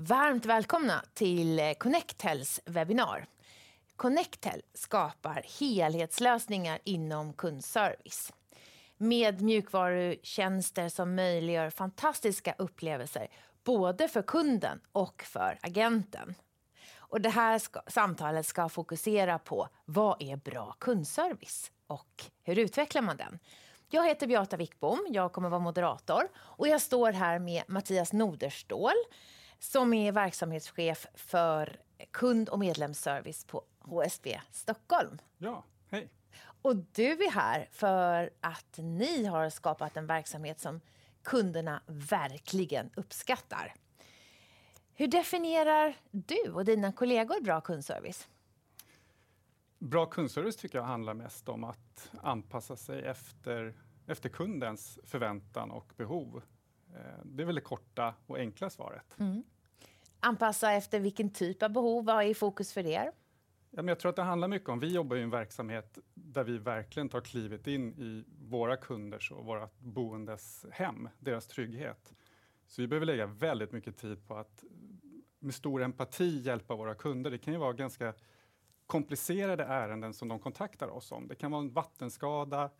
Varmt välkomna till eh, Connectels webbinar. Connectel skapar helhetslösningar inom kundservice med mjukvarutjänster som möjliggör fantastiska upplevelser både för kunden och för agenten. Och det här ska, samtalet ska fokusera på vad är bra kundservice och hur utvecklar man den? Jag heter Beata Wickbom, jag kommer vara moderator och jag står här med Mattias Noderstål som är verksamhetschef för kund och medlemsservice på HSB Stockholm. Ja, hej. Och du är här för att ni har skapat en verksamhet som kunderna verkligen uppskattar. Hur definierar du och dina kollegor bra kundservice? Bra kundservice tycker jag handlar mest om att anpassa sig efter, efter kundens förväntan och behov. Eh, det är väl det korta och enkla svaret. Mm. Anpassa efter vilken typ av behov? Vad är i fokus för er? Ja, men jag tror att det handlar mycket om, vi jobbar i en verksamhet där vi verkligen tar klivet in i våra kunders och våra boendes hem, deras trygghet. Så vi behöver lägga väldigt mycket tid på att med stor empati hjälpa våra kunder. Det kan ju vara ganska komplicerade ärenden som de kontaktar oss om. Det kan vara en vattenskada,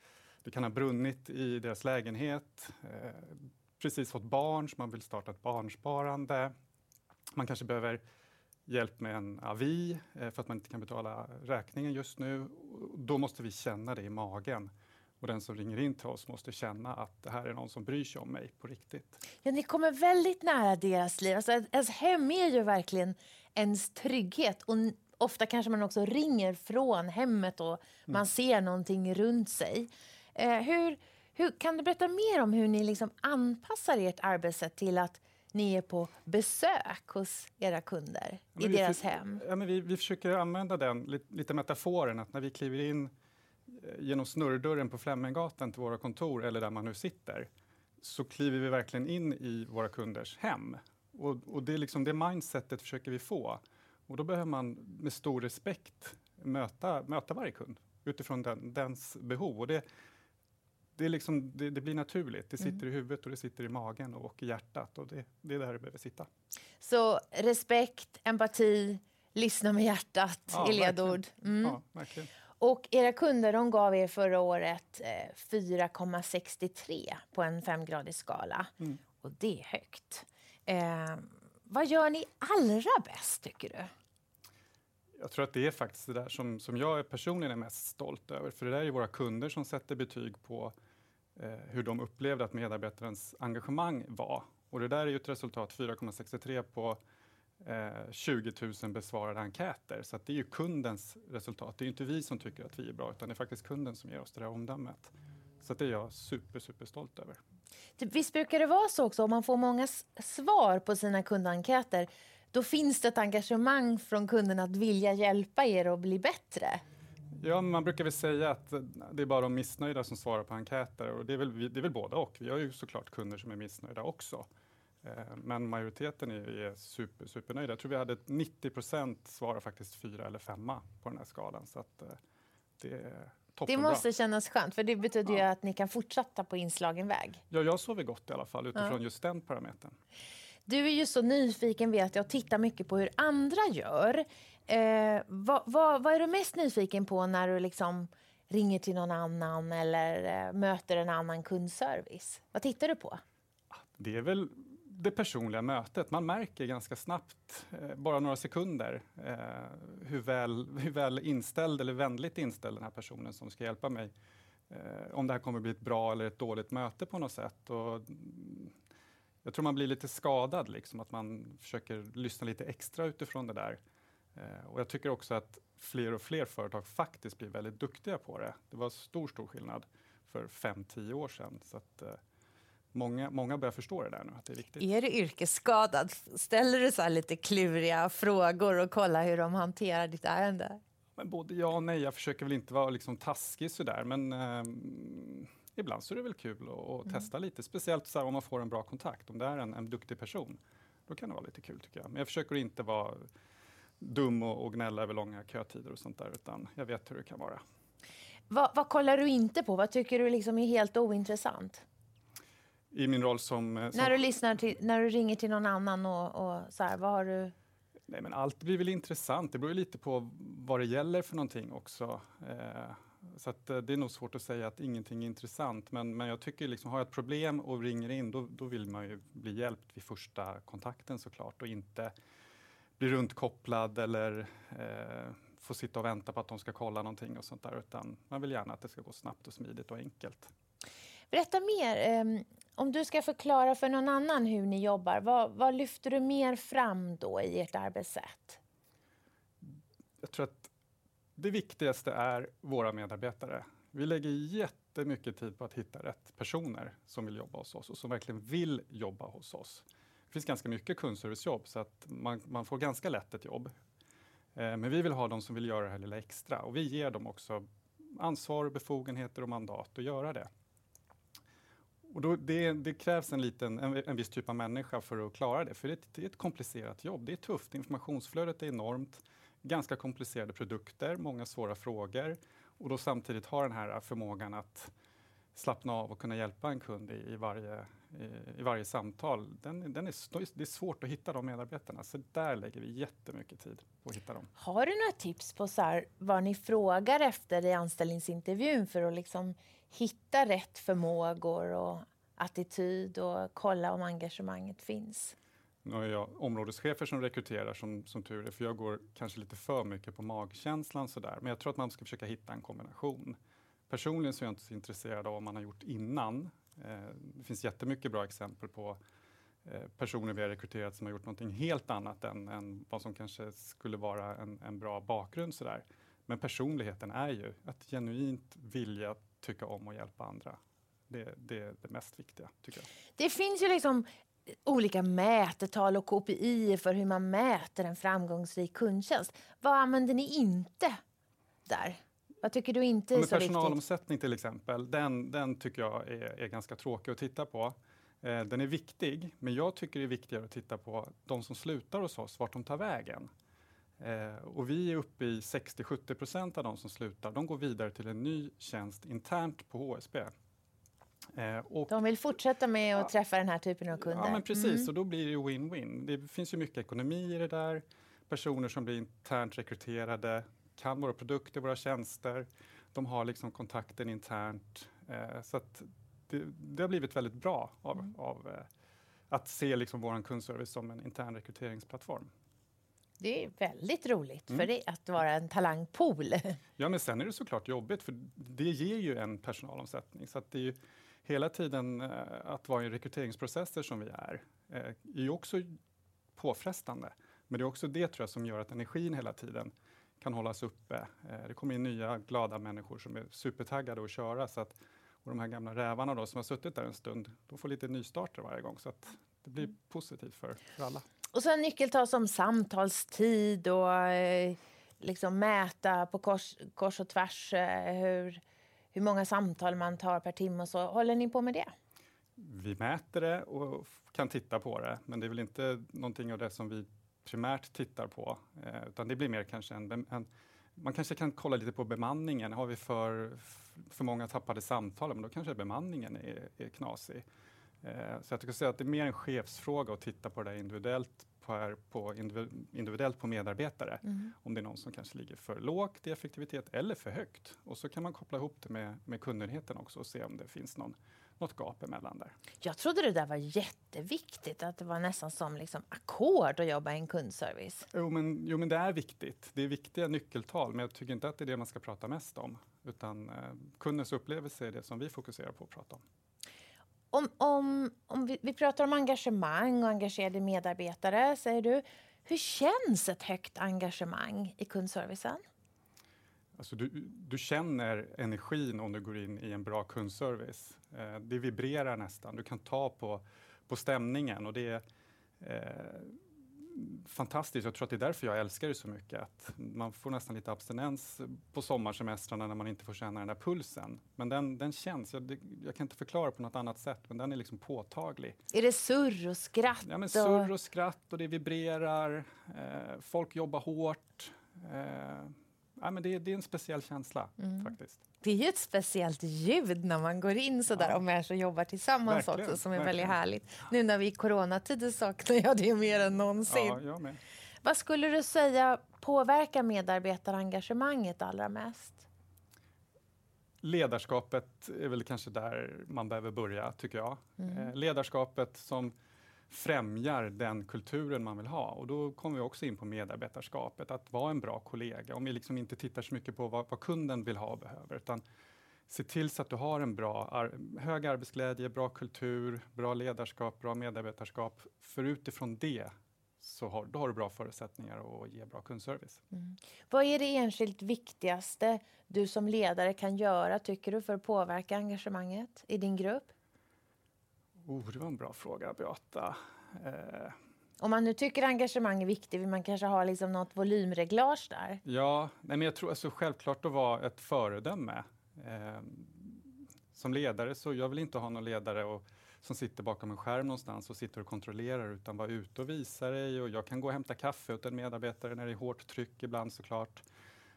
det kan ha brunnit i deras lägenhet, eh, precis fått barn, så man vill starta ett barnsparande. Man kanske behöver hjälp med en avi eh, för att man inte kan betala räkningen just nu. Då måste vi känna det i magen. Och den som ringer in till oss måste känna att det här är någon som bryr sig om mig på riktigt. Ja, ni kommer väldigt nära deras liv. Alltså, ens hem är ju verkligen ens trygghet. Och ofta kanske man också ringer från hemmet och man mm. ser någonting runt sig. Eh, hur, hur, kan du berätta mer om hur ni liksom anpassar ert arbetssätt till att ni är på besök hos era kunder ja, i deras för, hem? Ja, men vi, vi försöker använda den lite, lite metaforen att när vi kliver in eh, genom snurrdörren på Fleminggatan till våra kontor eller där man nu sitter så kliver vi verkligen in i våra kunders hem. Och, och det, är liksom, det mindsetet försöker vi få. Och då behöver man med stor respekt möta, möta varje kund utifrån den, dens behov. Och det, det, liksom, det, det, blir naturligt. Det sitter mm. i huvudet och det sitter i magen och i hjärtat. Och det, det är där det behöver sitta. Så respekt, empati, lyssna med hjärtat ja, i ledord. Mm. Ja, verkligen. Och era kunder de gav er förra året eh, 4,63 på en femgradig skala. Mm. Och det är högt. Eh, vad gör ni allra bäst, tycker du? Jag tror att det är faktiskt det där som, som jag personligen är mest stolt över. För det där är våra kunder som sätter betyg på eh, Eh, hur de upplevde att medarbetarens engagemang var. Och det där är ju ett resultat 4,63 på eh, 20 000 besvarade enkäter. Så det är ju kundens resultat. Det är inte vi som tycker att vi är bra, utan det är faktiskt kunden som ger oss det där omdömet. Så det är jag super, super stolt över. Typ, visst brukar det vara så också, om man får många svar på sina kundenkäter, då finns det ett engagemang från kunden att vilja hjälpa er att bli bättre? Ja, man brukar väl säga att det är bara de missnöjda som svarar på enkäter och det är väl, det är väl både och. Vi har ju såklart kunder som är missnöjda också. Eh, men majoriteten är, super, supernöjda. Jag tror vi hade 90 procent svarar faktiskt fyra eller femma på den här skalan. Så att eh, det är det måste kännas skönt, för det betyder ja. ju att ni kan fortsätta på inslagen väg. Ja, jag sover gott i alla fall utifrån ja. just den parametern. Du är ju så nyfiken vet jag och tittar mycket på hur andra gör. Eh, vad, vad, vad, är du mest nyfiken på när du liksom ringer till någon annan eller eh, möter en annan kundservice? Vad tittar du på? Ah, det är väl det personliga mötet. Man märker ganska snabbt, eh, bara några sekunder, eh, hur, väl, hur väl inställd eller vänligt inställd den här personen som ska hjälpa mig, eh, om det här kommer bli ett bra eller ett dåligt möte på något sätt. Och jag tror man blir lite skadad, liksom, att man försöker lyssna lite extra utifrån det där. Eh, och jag tycker också att fler och fler företag faktiskt blir väldigt duktiga på det. Det var stor, stor skillnad för fem tio år sedan. Så att, eh, många, många börjar förstå det där nu, att det är viktigt. Är du yrkesskadad? Ställer du så lite kluriga frågor och kollar hur de hanterar ditt ärende? Men både ja och nej. Jag försöker väl inte vara liksom taskig sådär, men eh, ibland så är det väl kul att mm. testa lite. Speciellt så om man får en bra kontakt. Om det är en, en duktig person, då kan det vara lite kul tycker jag. Men jag försöker inte vara dum och, och gnälla över långa kötider och sånt där, utan jag vet hur det kan vara. Vad, vad kollar du inte på? Vad tycker du liksom är helt ointressant? I min roll som... eh, som När du lyssnar till, när du ringer till någon annan och, och så här, vad har du? Nej, men allt blir väl intressant. Det beror lite på vad det gäller för någonting också. Eh, så att, eh, det är nog svårt att säga att ingenting är intressant. Men, men jag tycker liksom, har jag ett problem och ringer in, då, då vill man ju bli hjälpt vid första kontakten såklart och inte bli runtkopplad eller eh, få sitta och vänta på att de ska kolla någonting och sånt där. Utan man vill gärna att det ska gå snabbt och smidigt och enkelt. Berätta mer. ehm, om du ska förklara för någon annan hur ni jobbar, vad, vad lyfter du mer fram då i ert arbetssätt? Jag tror att det viktigaste är våra medarbetare. Vi lägger jättemycket tid på att hitta rätt personer som vill jobba hos oss och som verkligen vill jobba hos oss. Det finns ganska mycket kundservicejobb så att man, man får ganska lätt ett jobb. Eh, men vi vill ha de som vill göra det här lilla extra och vi ger dem också ansvar, befogenheter och mandat att göra det. Och då, det, det krävs en, liten, en, en viss typ av människa för att klara det, för det, det är ett komplicerat jobb. Det är tufft, informationsflödet är enormt, ganska komplicerade produkter, många svåra frågor och då samtidigt ha den här förmågan att slappna av och kunna hjälpa en kund i, i, varje, i, i varje samtal. Den, den är, det är svårt att hitta de medarbetarna, så där lägger vi jättemycket tid på att hitta dem. Har du några tips på så här, vad ni frågar efter i anställningsintervjun för att liksom hitta rätt förmågor och attityd och kolla om engagemanget finns? Nu har jag områdeschefer som rekryterar som, som tur är, för jag går kanske lite för mycket på magkänslan sådär. Men jag tror att man ska försöka hitta en kombination. Personligen så är jag inte så intresserad av vad man har gjort innan. Eh, det finns jättemycket bra exempel på eh, personer vi har rekryterat som har gjort någonting helt annat än, än vad som kanske skulle vara en, en bra bakgrund sådär. Men personligheten är ju att genuint vilja tycka om och hjälpa andra. Det, det är det mest viktiga, tycker jag. Det finns ju liksom olika mätetal och KPI för hur man mäter en framgångsrik kundtjänst. Vad använder ni inte där? Vad tycker du inte är så viktigt? personalomsättning till exempel, den, den tycker jag är, är ganska tråkig att titta på. Eh, den är viktig, men jag tycker det är viktigare att titta på de som slutar hos oss, vart de tar vägen. Eh, och vi är uppe i 60-70 procent av de som slutar, de går vidare till en ny tjänst internt på HSB. Eh, och De vill fortsätta med att Ja. träffa den här typen av kunder. Ja, men precis. Mm. Och då blir det ju win-win. Det finns ju mycket ekonomi i det där. Personer som blir internt rekryterade kan våra produkter, våra tjänster. De har liksom kontakten internt. Eh, så att det, det har blivit väldigt bra av, Mm. av eh, att se liksom vår kundservice som en intern rekryteringsplattform. Det är väldigt roligt Mm. för dig att vara en talangpool. Ja, men sen är det såklart jobbigt för det ger ju en personalomsättning. Så att det är ju hela tiden eh, att vara i rekryteringsprocesser som vi är, eh, är ju också påfrestande. Men det är också det tror jag som gör att energin hela tiden kan hållas uppe. Eh, det kommer in nya glada människor som är supertaggade att köra. Så att, och de här gamla rävarna då, som har suttit där en stund, de får lite nystarter varje gång. Så att det blir positivt för, för alla. Och sen nyckeltal som samtalstid och eh, liksom mäta på kors, kors och tvärs eh, hur, hur många samtal man tar per timme och så. Håller ni på med det? Vi mäter det och kan titta på det, men det är väl inte någonting av det som vi primärt tittar på, eh, utan det blir mer kanske en, en man kanske kan kolla lite på bemanningen. Har vi för, för många tappade samtal, men då kanske bemanningen är, är knasig. Eh, så jag tycker säga att det är mer en chefsfråga att titta på det individuellt på, på individu- individuellt på medarbetare. Om det är någon som kanske ligger för lågt i effektivitet eller för högt. Och så kan man koppla ihop det med, med kundnöjdheten också och se om det finns någon, något gap emellan där. Jag trodde det där var jätteviktigt, att det var nästan som liksom ackord att jobba i en kundservice. Jo men, jo, men det är viktigt. Det är viktiga nyckeltal, men jag tycker inte att det är det man ska prata mest om. Utan eh, kundens upplevelse är det som vi fokuserar på att prata om. Om, om, om vi, vi pratar om engagemang och engagerade medarbetare, säger du. Hur känns ett högt engagemang i kundservicen? Alltså du, du känner energin om du går in i en bra kundservice. Eh, det vibrerar nästan. Du kan ta på, på stämningen och det är eh, fantastiskt. Jag tror att det är därför jag älskar det så mycket. Att man får nästan lite abstinens på sommarsemestrarna när man inte får känna den där pulsen. Men den, den känns. Jag, det, jag kan inte förklara på något annat sätt, men den är liksom påtaglig. Är det surr och skratt? Ja, men surr och skratt och det vibrerar. Eh, folk jobbar hårt. Eh, ja, men det, det är en speciell känsla Mm. faktiskt. Det är ju ett speciellt ljud när man går in så där Ja. och människor jobbar tillsammans Verkligen, också som är väldigt verkligen. härligt. Nu när vi är i coronatider saknar jag det mer än någonsin. Ja, jag med. Vad skulle du säga påverkar medarbetarengagemanget allra mest? Ledarskapet är väl kanske där man behöver börja, tycker jag. Mm. Eh, ledarskapet som främjar den kulturen man vill ha. Och då kommer vi också in på medarbetarskapet, att vara en bra kollega. Om vi liksom inte tittar så mycket på vad, vad kunden vill ha och behöver, utan se till så att du har en bra, ar- hög arbetsglädje, bra kultur, bra ledarskap, bra medarbetarskap. För utifrån det så har, då har du bra förutsättningar att ge bra kundservice. Mm. Vad är det enskilt viktigaste du som ledare kan göra, tycker du, för att påverka engagemanget i din grupp? Oh, det var en bra fråga, Beata. Eh, Om man nu tycker engagemang är viktigt, vill man kanske ha liksom något volymreglage där? Ja, nej men jag tror alltså självklart att vara ett föredöme. Eh, som ledare så jag vill inte ha någon ledare och, som sitter bakom en skärm någonstans och sitter och kontrollerar utan vara ute och visa dig och jag kan gå och hämta kaffe åt en medarbetare när det är hårt tryck ibland såklart.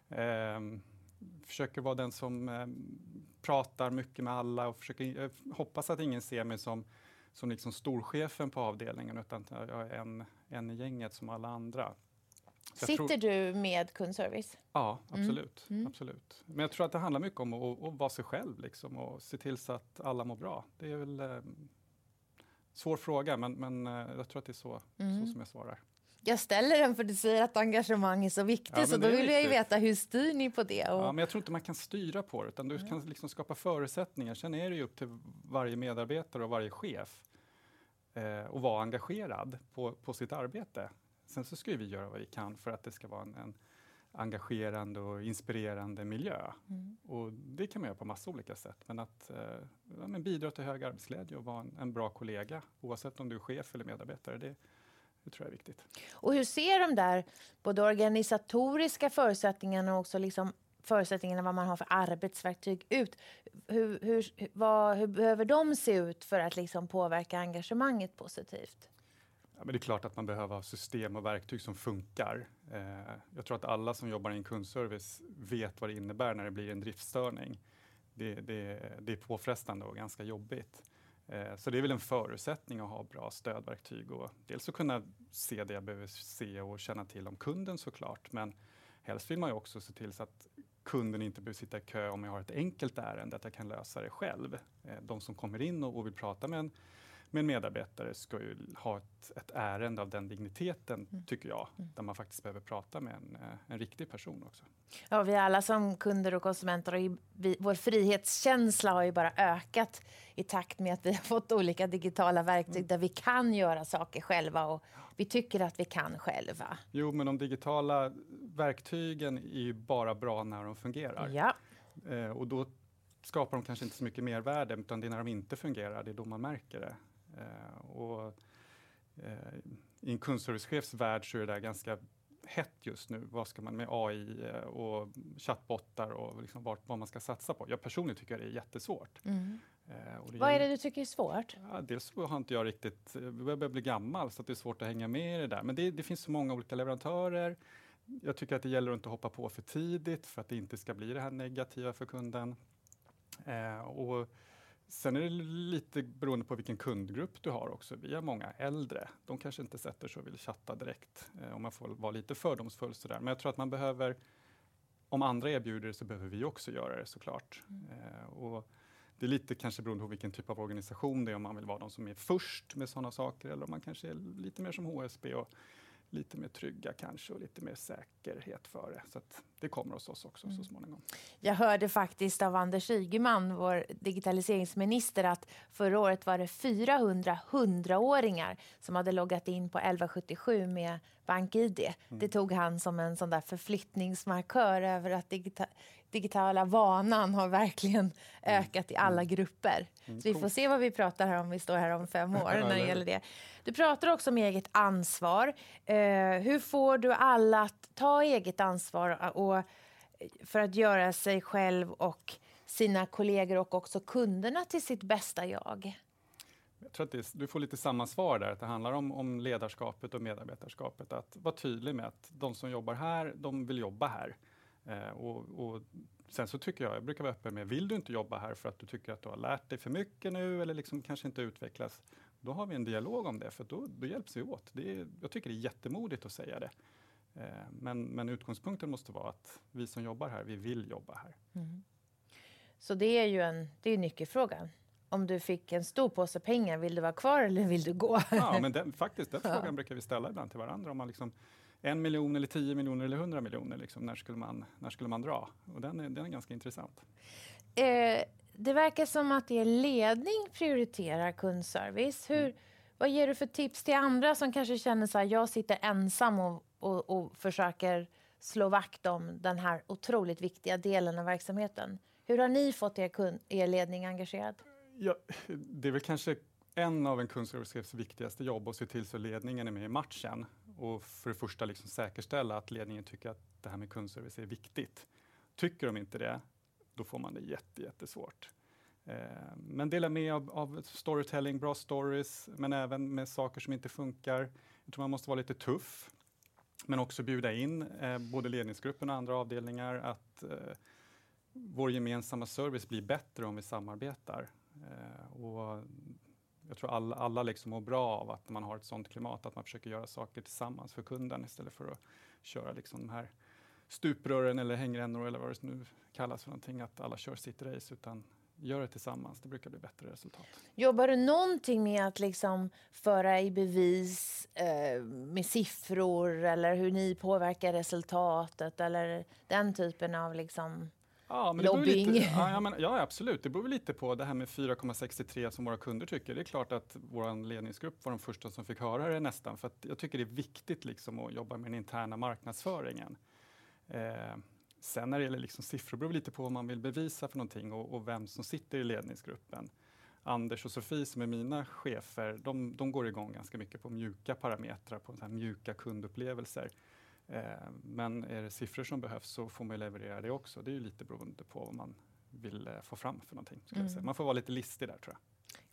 Eh, försöker vara den som eh, pratar mycket med alla och försöker, jag hoppas att ingen ser mig som som liksom storchefen på avdelningen utan att jag är en, en i gänget som alla andra. Så jag tror- Sitter du med kundservice? Ja, absolut. Mm. absolut. Men jag tror att det handlar mycket om att, att vara sig själv liksom, och se till så att alla mår bra. Det är väl eh, svår fråga, men, men eh, jag tror att det är så, Mm. så som jag svarar. Jag ställer den för du säger att engagemang är så viktigt, Ja, så då vill jag ju veta hur styr ni på det? Och... Ja, men jag tror inte man kan styra på det, utan du kan liksom skapa förutsättningar. Sen är det ju upp till varje medarbetare och varje chef eh, att vara engagerad på, på sitt arbete. Sen så ska vi göra vad vi kan för att det ska vara en, en engagerande och inspirerande miljö. Mm. Och det kan man göra på massa olika sätt. Men att eh, ja, men bidra till hög arbetsglädje och vara en, en bra kollega, oavsett om du är chef eller medarbetare, det, det tror jag är viktigt. Och hur ser de där både organisatoriska förutsättningarna och också liksom förutsättningarna vad man har för arbetsverktyg ut? Hur, hur, vad, hur behöver de se ut för att liksom påverka engagemanget positivt? Ja, men det är klart att man behöver ha system och verktyg som funkar. Eh, jag tror att alla som jobbar i en kundservice vet vad det innebär när det blir en driftstörning. Det, det, det är påfrestande och ganska jobbigt. Eh, så det är väl en förutsättning att ha bra stödverktyg och dels att kunna se det jag behöver se och känna till om kunden såklart. Men helst vill man ju också se till så att kunden inte behöver sitta i kö om jag har ett enkelt ärende, att jag kan lösa det själv. Eh, de som kommer in och vill prata med en med en medarbetare ska ju ha ett, ett ärende av den digniteten, Mm. tycker jag, där man faktiskt behöver prata med en, eh, en riktig person också. Ja, vi alla som kunder och konsumenter, ju, vi, vår frihetskänsla har ju bara ökat i takt med att vi har fått olika digitala verktyg där vi kan göra saker själva och vi tycker att vi kan själva. Jo, men de digitala verktygen är ju bara bra när de fungerar. Ja. Eh, och då skapar de kanske inte så mycket mervärde, utan det är när de inte fungerar, det är då man märker det. Eh, och, eh, I en kundservicechefs värld så är det där ganska hett just nu. Vad ska man med AI eh, och chattbottar och liksom vad, vad man ska satsa på. Jag personligen tycker det är jättesvårt. Mm. Och Vad är det du tycker är svårt? Ja, dels så har inte jag riktigt, jag börjar bli gammal så att det är svårt att hänga med i det där. Men det, det finns så många olika leverantörer. Jag tycker att det gäller att inte hoppa på för tidigt för att det inte ska bli det här negativa för kunden. Eh, och sen är det lite beroende på vilken kundgrupp du har också. Vi har många äldre. De kanske inte sätter sig och vill chatta direkt eh, om man får vara lite fördomsfull sådär. Men jag tror att man behöver, om andra erbjuder det så behöver vi också göra det såklart. Eh, och det är lite kanske beroende på vilken typ av organisation det är, om man vill vara de som är först med sådana saker eller om man kanske är lite mer som HSB och lite mer trygga kanske och lite mer säkerhet för det. Så det kommer hos oss också så småningom. Jag hörde faktiskt av Anders Ygeman, vår digitaliseringsminister, att förra året var det 400 100-åringar som hade loggat in på 1177 med BankID. Det tog han som en sån där förflyttningsmarkör över att digita digitala vanan har verkligen ökat i alla grupper. Så vi får se vad vi pratar här om vi står här om fem år när det gäller det. Du pratar också om eget ansvar. Eh, hur får du alla att ta eget ansvar och eh, för att göra sig själv och sina kollegor och också kunderna till sitt bästa jag? Jag tror att det, är- du får lite samma svar där, att det handlar om, om ledarskapet och medarbetarskapet. Att vara tydlig med att de som jobbar här, de vill jobba här. Eh, och, och, sen så tycker jag, jag brukar vara öppen med, vill du inte jobba här för att du tycker att du har lärt dig för mycket nu eller liksom kanske inte utvecklas, då har vi en dialog om det, för då, då hjälps vi åt. Det är, jag tycker det är jättemodigt att säga det. Eh, men, men utgångspunkten måste vara att vi som jobbar här, vi vill jobba här. Mm. Så det är ju en det är nyckelfrågan. Om du fick en stor påse pengar, vill du vara kvar eller vill du gå? Ja, men den, faktiskt, den frågan ja. brukar vi ställa ibland till varandra. Om man liksom, en miljon, eller tio miljoner eller hundra miljoner, liksom, när, skulle man, när skulle man dra? Och den är, den är ganska intressant. Eh, det verkar som att er ledning prioriterar kundservice. Hur, mm. Vad ger du för tips till andra som kanske känner så här, jag sitter ensam och, och, och försöker slå vakt om den här otroligt viktiga delen av verksamheten? Hur har ni fått er, kund, er ledning engagerad? Ja, det är väl kanske en av en kundservicechefs viktigaste jobb att se till så ledningen är med i matchen och för det första liksom säkerställa att ledningen tycker att det här med kundservice är viktigt. Tycker de inte det, då får man det jätte, jättesvårt. Eh, men dela med av, av, storytelling, bra stories, men även med saker som inte funkar. Jag tror man måste vara lite tuff, men också bjuda in eh, både ledningsgruppen och andra avdelningar att eh, vår gemensamma service blir bättre om vi samarbetar. Eh, och jag tror alla, alla liksom mår bra av att man har ett sådant klimat, att man försöker göra saker tillsammans för kunden istället för att köra liksom de här stuprören eller hängrännor eller vad det nu kallas för någonting, att alla kör sitt race, utan gör det tillsammans. Det brukar bli bättre resultat. Jobbar du någonting med att liksom föra i bevis eh, med siffror eller hur ni påverkar resultatet eller den typen av liksom Ja, men lobbying. Lite, ja, men, ja, absolut. Det beror lite på det här med 4,63 som våra kunder tycker. Det är klart att vår ledningsgrupp var de första som fick höra det nästan. För jag tycker det är viktigt liksom att jobba med den interna marknadsföringen. Eh, sen när det gäller liksom siffror beror lite på vad man vill bevisa för någonting och, och, vem som sitter i ledningsgruppen. Anders och Sofie som är mina chefer, de, de går igång ganska mycket på mjuka parametrar, på så mjuka kundupplevelser. Eh, men är det siffror som behövs så får man leverera det också. Det är ju lite beroende på vad man vill eh, få fram för någonting. Mm. Man får vara lite listig där tror jag.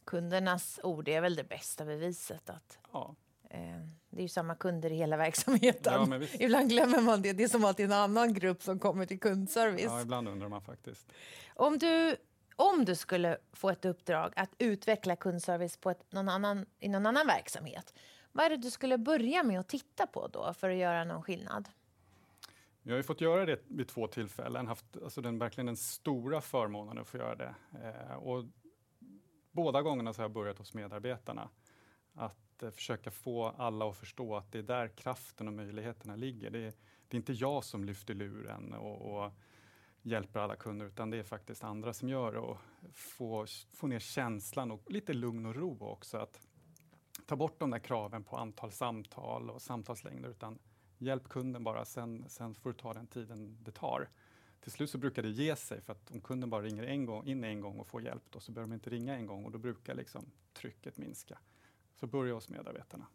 Kundernas ord är väl det bästa beviset. Att, ja. Eh, det är ju samma kunder i hela verksamheten. Ja, ibland glömmer man det. Det är som är en annan grupp som kommer till kundservice. Ja, ibland undrar man faktiskt. Om du, om du skulle få ett uppdrag att utveckla kundservice på ett, någon annan, i någon annan verksamhet, vad är det du skulle börja med att titta på då för att göra någon skillnad? Jag har ju fått göra det vid två tillfällen, haft alltså den, verkligen den stora förmånen att få göra det. Eh, och båda gångerna så har jag börjat hos medarbetarna. Att att eh, försöka få alla att förstå att det är där kraften och möjligheterna ligger. Det är, det är inte jag som lyfter luren och, och, hjälper alla kunder, utan det är faktiskt andra som gör det. Och få, få ner känslan och lite lugn och ro också. Att ta bort de där kraven på antal samtal och samtalslängder, utan hjälp kunden bara, sen, sen får du ta den tiden det tar. Till slut så brukar det ge sig, för att om kunden bara ringer en gång, in en gång och får hjälp, då, så behöver de inte ringa en gång och då brukar liksom trycket minska. Så börja hos medarbetarna.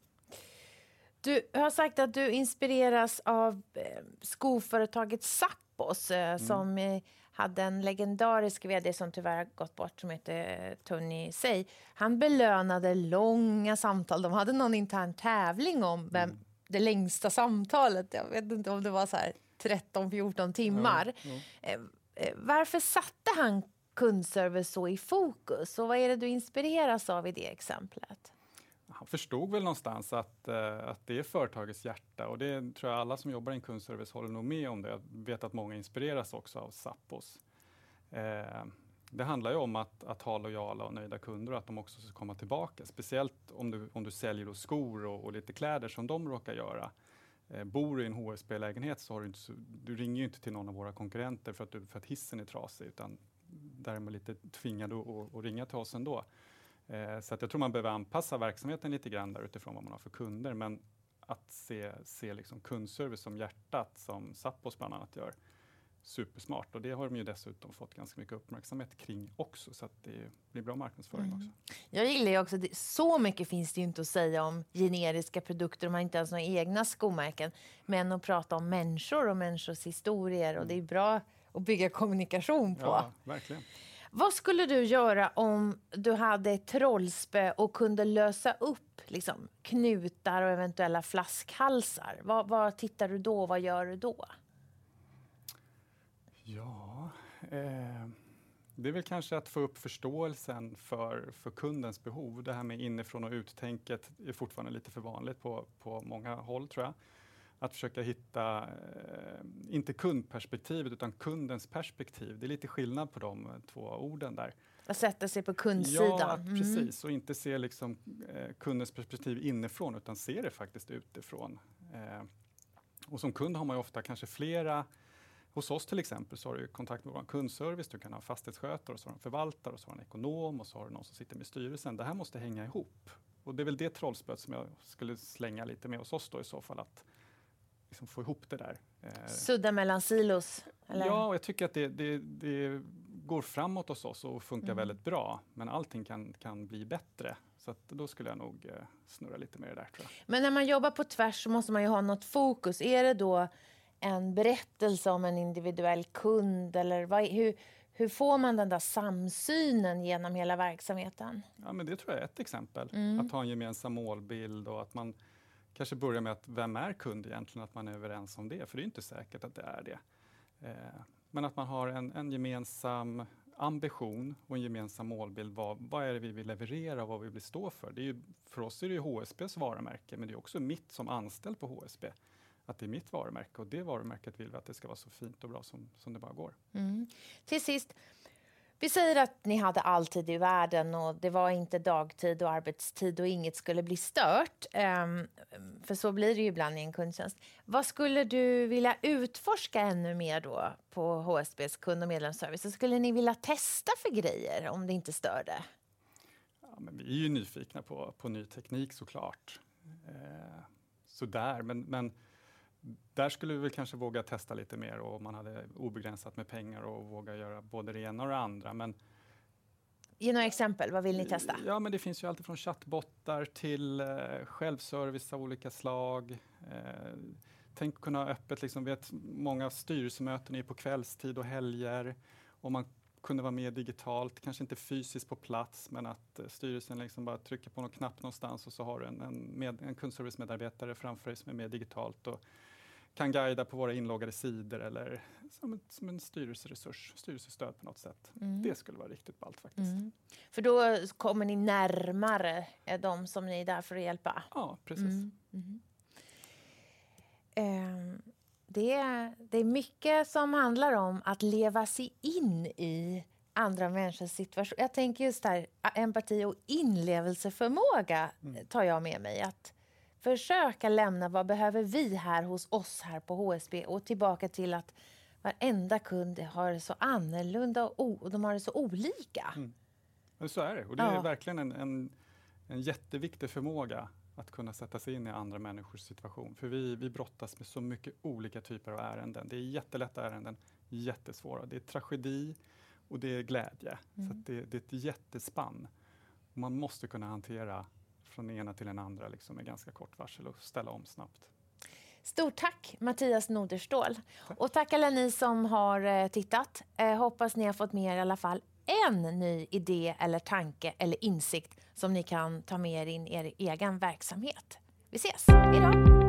Du har sagt att du inspireras av eh, skoföretaget Sappos eh, mm. som eh, hade en legendarisk vd som tyvärr har gått bort som heter Tony Say. Han belönade långa samtal. De hade någon intern tävling om vem mm. det längsta samtalet. Jag vet inte om det var så 13-14 timmar. Eh, varför satte han kundservice så i fokus? Och vad är det du inspireras av i det exemplet? Han förstod väl någonstans att, eh, att det är företagets hjärta och det tror jag alla som jobbar i en kundservice håller nog med om det. Jag vet att många inspireras också av Sappos. Eh, det handlar ju om att, att ha lojala och nöjda kunder och att de också ska komma tillbaka. Speciellt om du, om du säljer skor och, och lite kläder som de råkar göra. Eh, bor du i en HSB-lägenhet så har du inte, du ringer du inte till någon av våra konkurrenter för att, du, för att hissen är trasig, utan där är man lite tvingad att, att ringa till oss ändå. Eh, så att jag tror man behöver anpassa verksamheten lite grann där utifrån vad man har för kunder. Men att se, se liksom kundservice som hjärtat, som Sappos bland annat gör, supersmart. Och det har de ju dessutom fått ganska mycket uppmärksamhet kring också, så att det blir bra marknadsföring mm. också. Jag gillar ju också, det, så mycket finns det ju inte att säga om generiska produkter om man inte ens har egna skomärken. Men att prata om människor och människors historier mm. och det är bra att bygga kommunikation på. Ja, verkligen. Vad skulle du göra om du hade ett trollspö och kunde lösa upp liksom, knutar och eventuella flaskhalsar? Vad, vad tittar du då? Vad gör du då? Ja, eh, det är väl kanske att få upp förståelsen för, för kundens behov. Det här med inifrån och uttänket är fortfarande lite för vanligt på, på många håll tror jag. Att försöka hitta, eh, inte kundperspektivet utan kundens perspektiv. Det är lite skillnad på de två orden där. Att sätta sig på kundsidan. Ja, mm. precis. Och inte se liksom, eh, kundens perspektiv inifrån utan se det faktiskt utifrån. Eh, och som kund har man ju ofta kanske flera Hos oss till exempel så har du kontakt med vår kundservice, du kan ha fastighetsskötare, och så har du en förvaltare, och så har du en ekonom och så har du någon som sitter med styrelsen. Det här måste hänga ihop. Och det är väl det trollspöet som jag skulle slänga lite med hos oss då i så fall. Att liksom få ihop det där. Eh, Sudda mellan silos? Eller? Ja, och jag tycker att det, det, det går framåt hos oss och funkar mm. väldigt bra. Men allting kan, kan bli bättre. Så då skulle jag nog eh, snurra lite mer där. Tror jag. Men när man jobbar på tvärs så måste man ju ha något fokus. Är det då en berättelse om en individuell kund? Eller vad, hur, hur får man den där samsynen genom hela verksamheten? Ja, men det tror jag är ett exempel. Mm. Att ha en gemensam målbild och att man kanske börja med att vem är kund egentligen? Att man är överens om det, för det är inte säkert att det är det. Eh, men att man har en, en gemensam ambition och en gemensam målbild. Vad, vad är det vi vill leverera och vad vi vill stå för? Det är ju, för oss är det ju HSBs varumärke, men det är också mitt som anställd på HSB att det är mitt varumärke och det varumärket vill vi att det ska vara så fint och bra som, som det bara går. Mm. Till sist, vi säger att ni hade all tid i världen och det var inte dagtid och arbetstid och inget skulle bli stört. Um, för så blir det ju ibland i en kundtjänst. Vad skulle du vilja utforska ännu mer då på HSBs kund och medlemsservice? Vad skulle ni vilja testa för grejer om det inte störde? Ja, men vi är ju nyfikna på, på ny teknik såklart. Eh, sådär, men, men där skulle vi väl kanske våga testa lite mer och man hade obegränsat med pengar och våga göra både det ena och det andra. Men Ge några exempel, vad vill ni testa? Ja, men det finns ju allt från chattbottar till eh, självservice av olika slag. Eh, tänk kunna ha öppet, liksom, vet, många styrelsemöten är på kvällstid och helger. Och man kunde vara med digitalt, kanske inte fysiskt på plats, men att eh, styrelsen liksom bara trycker på någon knapp någonstans och så har du en, en, med, en kundservice-medarbetare framför dig som är med digitalt. Och, kan guida på våra inloggade sidor eller som, ett, som en styrelseresurs, styrelsestöd på något sätt. Mm. Det skulle vara riktigt ballt faktiskt. Mm. För då kommer ni närmare de som ni är där för att hjälpa? Ja, precis. Mm. Eh, det, är, det är mycket som handlar om att leva sig in i andra människors situation. Jag tänker just där, empati och inlevelseförmåga mm. tar jag med mig. Att försöka lämna vad behöver vi här hos oss här på HSB och tillbaka till att varenda kund har det så annorlunda och, de har det så olika. Mm. Men så är det och det ja. är verkligen en, en, en jätteviktig förmåga att kunna sätta sig in i andra människors situation. För vi, vi brottas med så mycket olika typer av ärenden. Det är jättelätta ärenden, jättesvåra. Det är tragedi och det är glädje. Mm. Så det, det, är ett jättespann. man måste kunna hantera från den ena till den andra liksom, med ganska kort varsel och ställa om snabbt. Stort tack Mattias Noderstål. Tack. Och tack alla ni som har eh, tittat. Eh, hoppas ni har fått med er i alla fall en ny idé eller tanke eller insikt som ni kan ta med er in i er egen verksamhet. Vi ses! Hej då!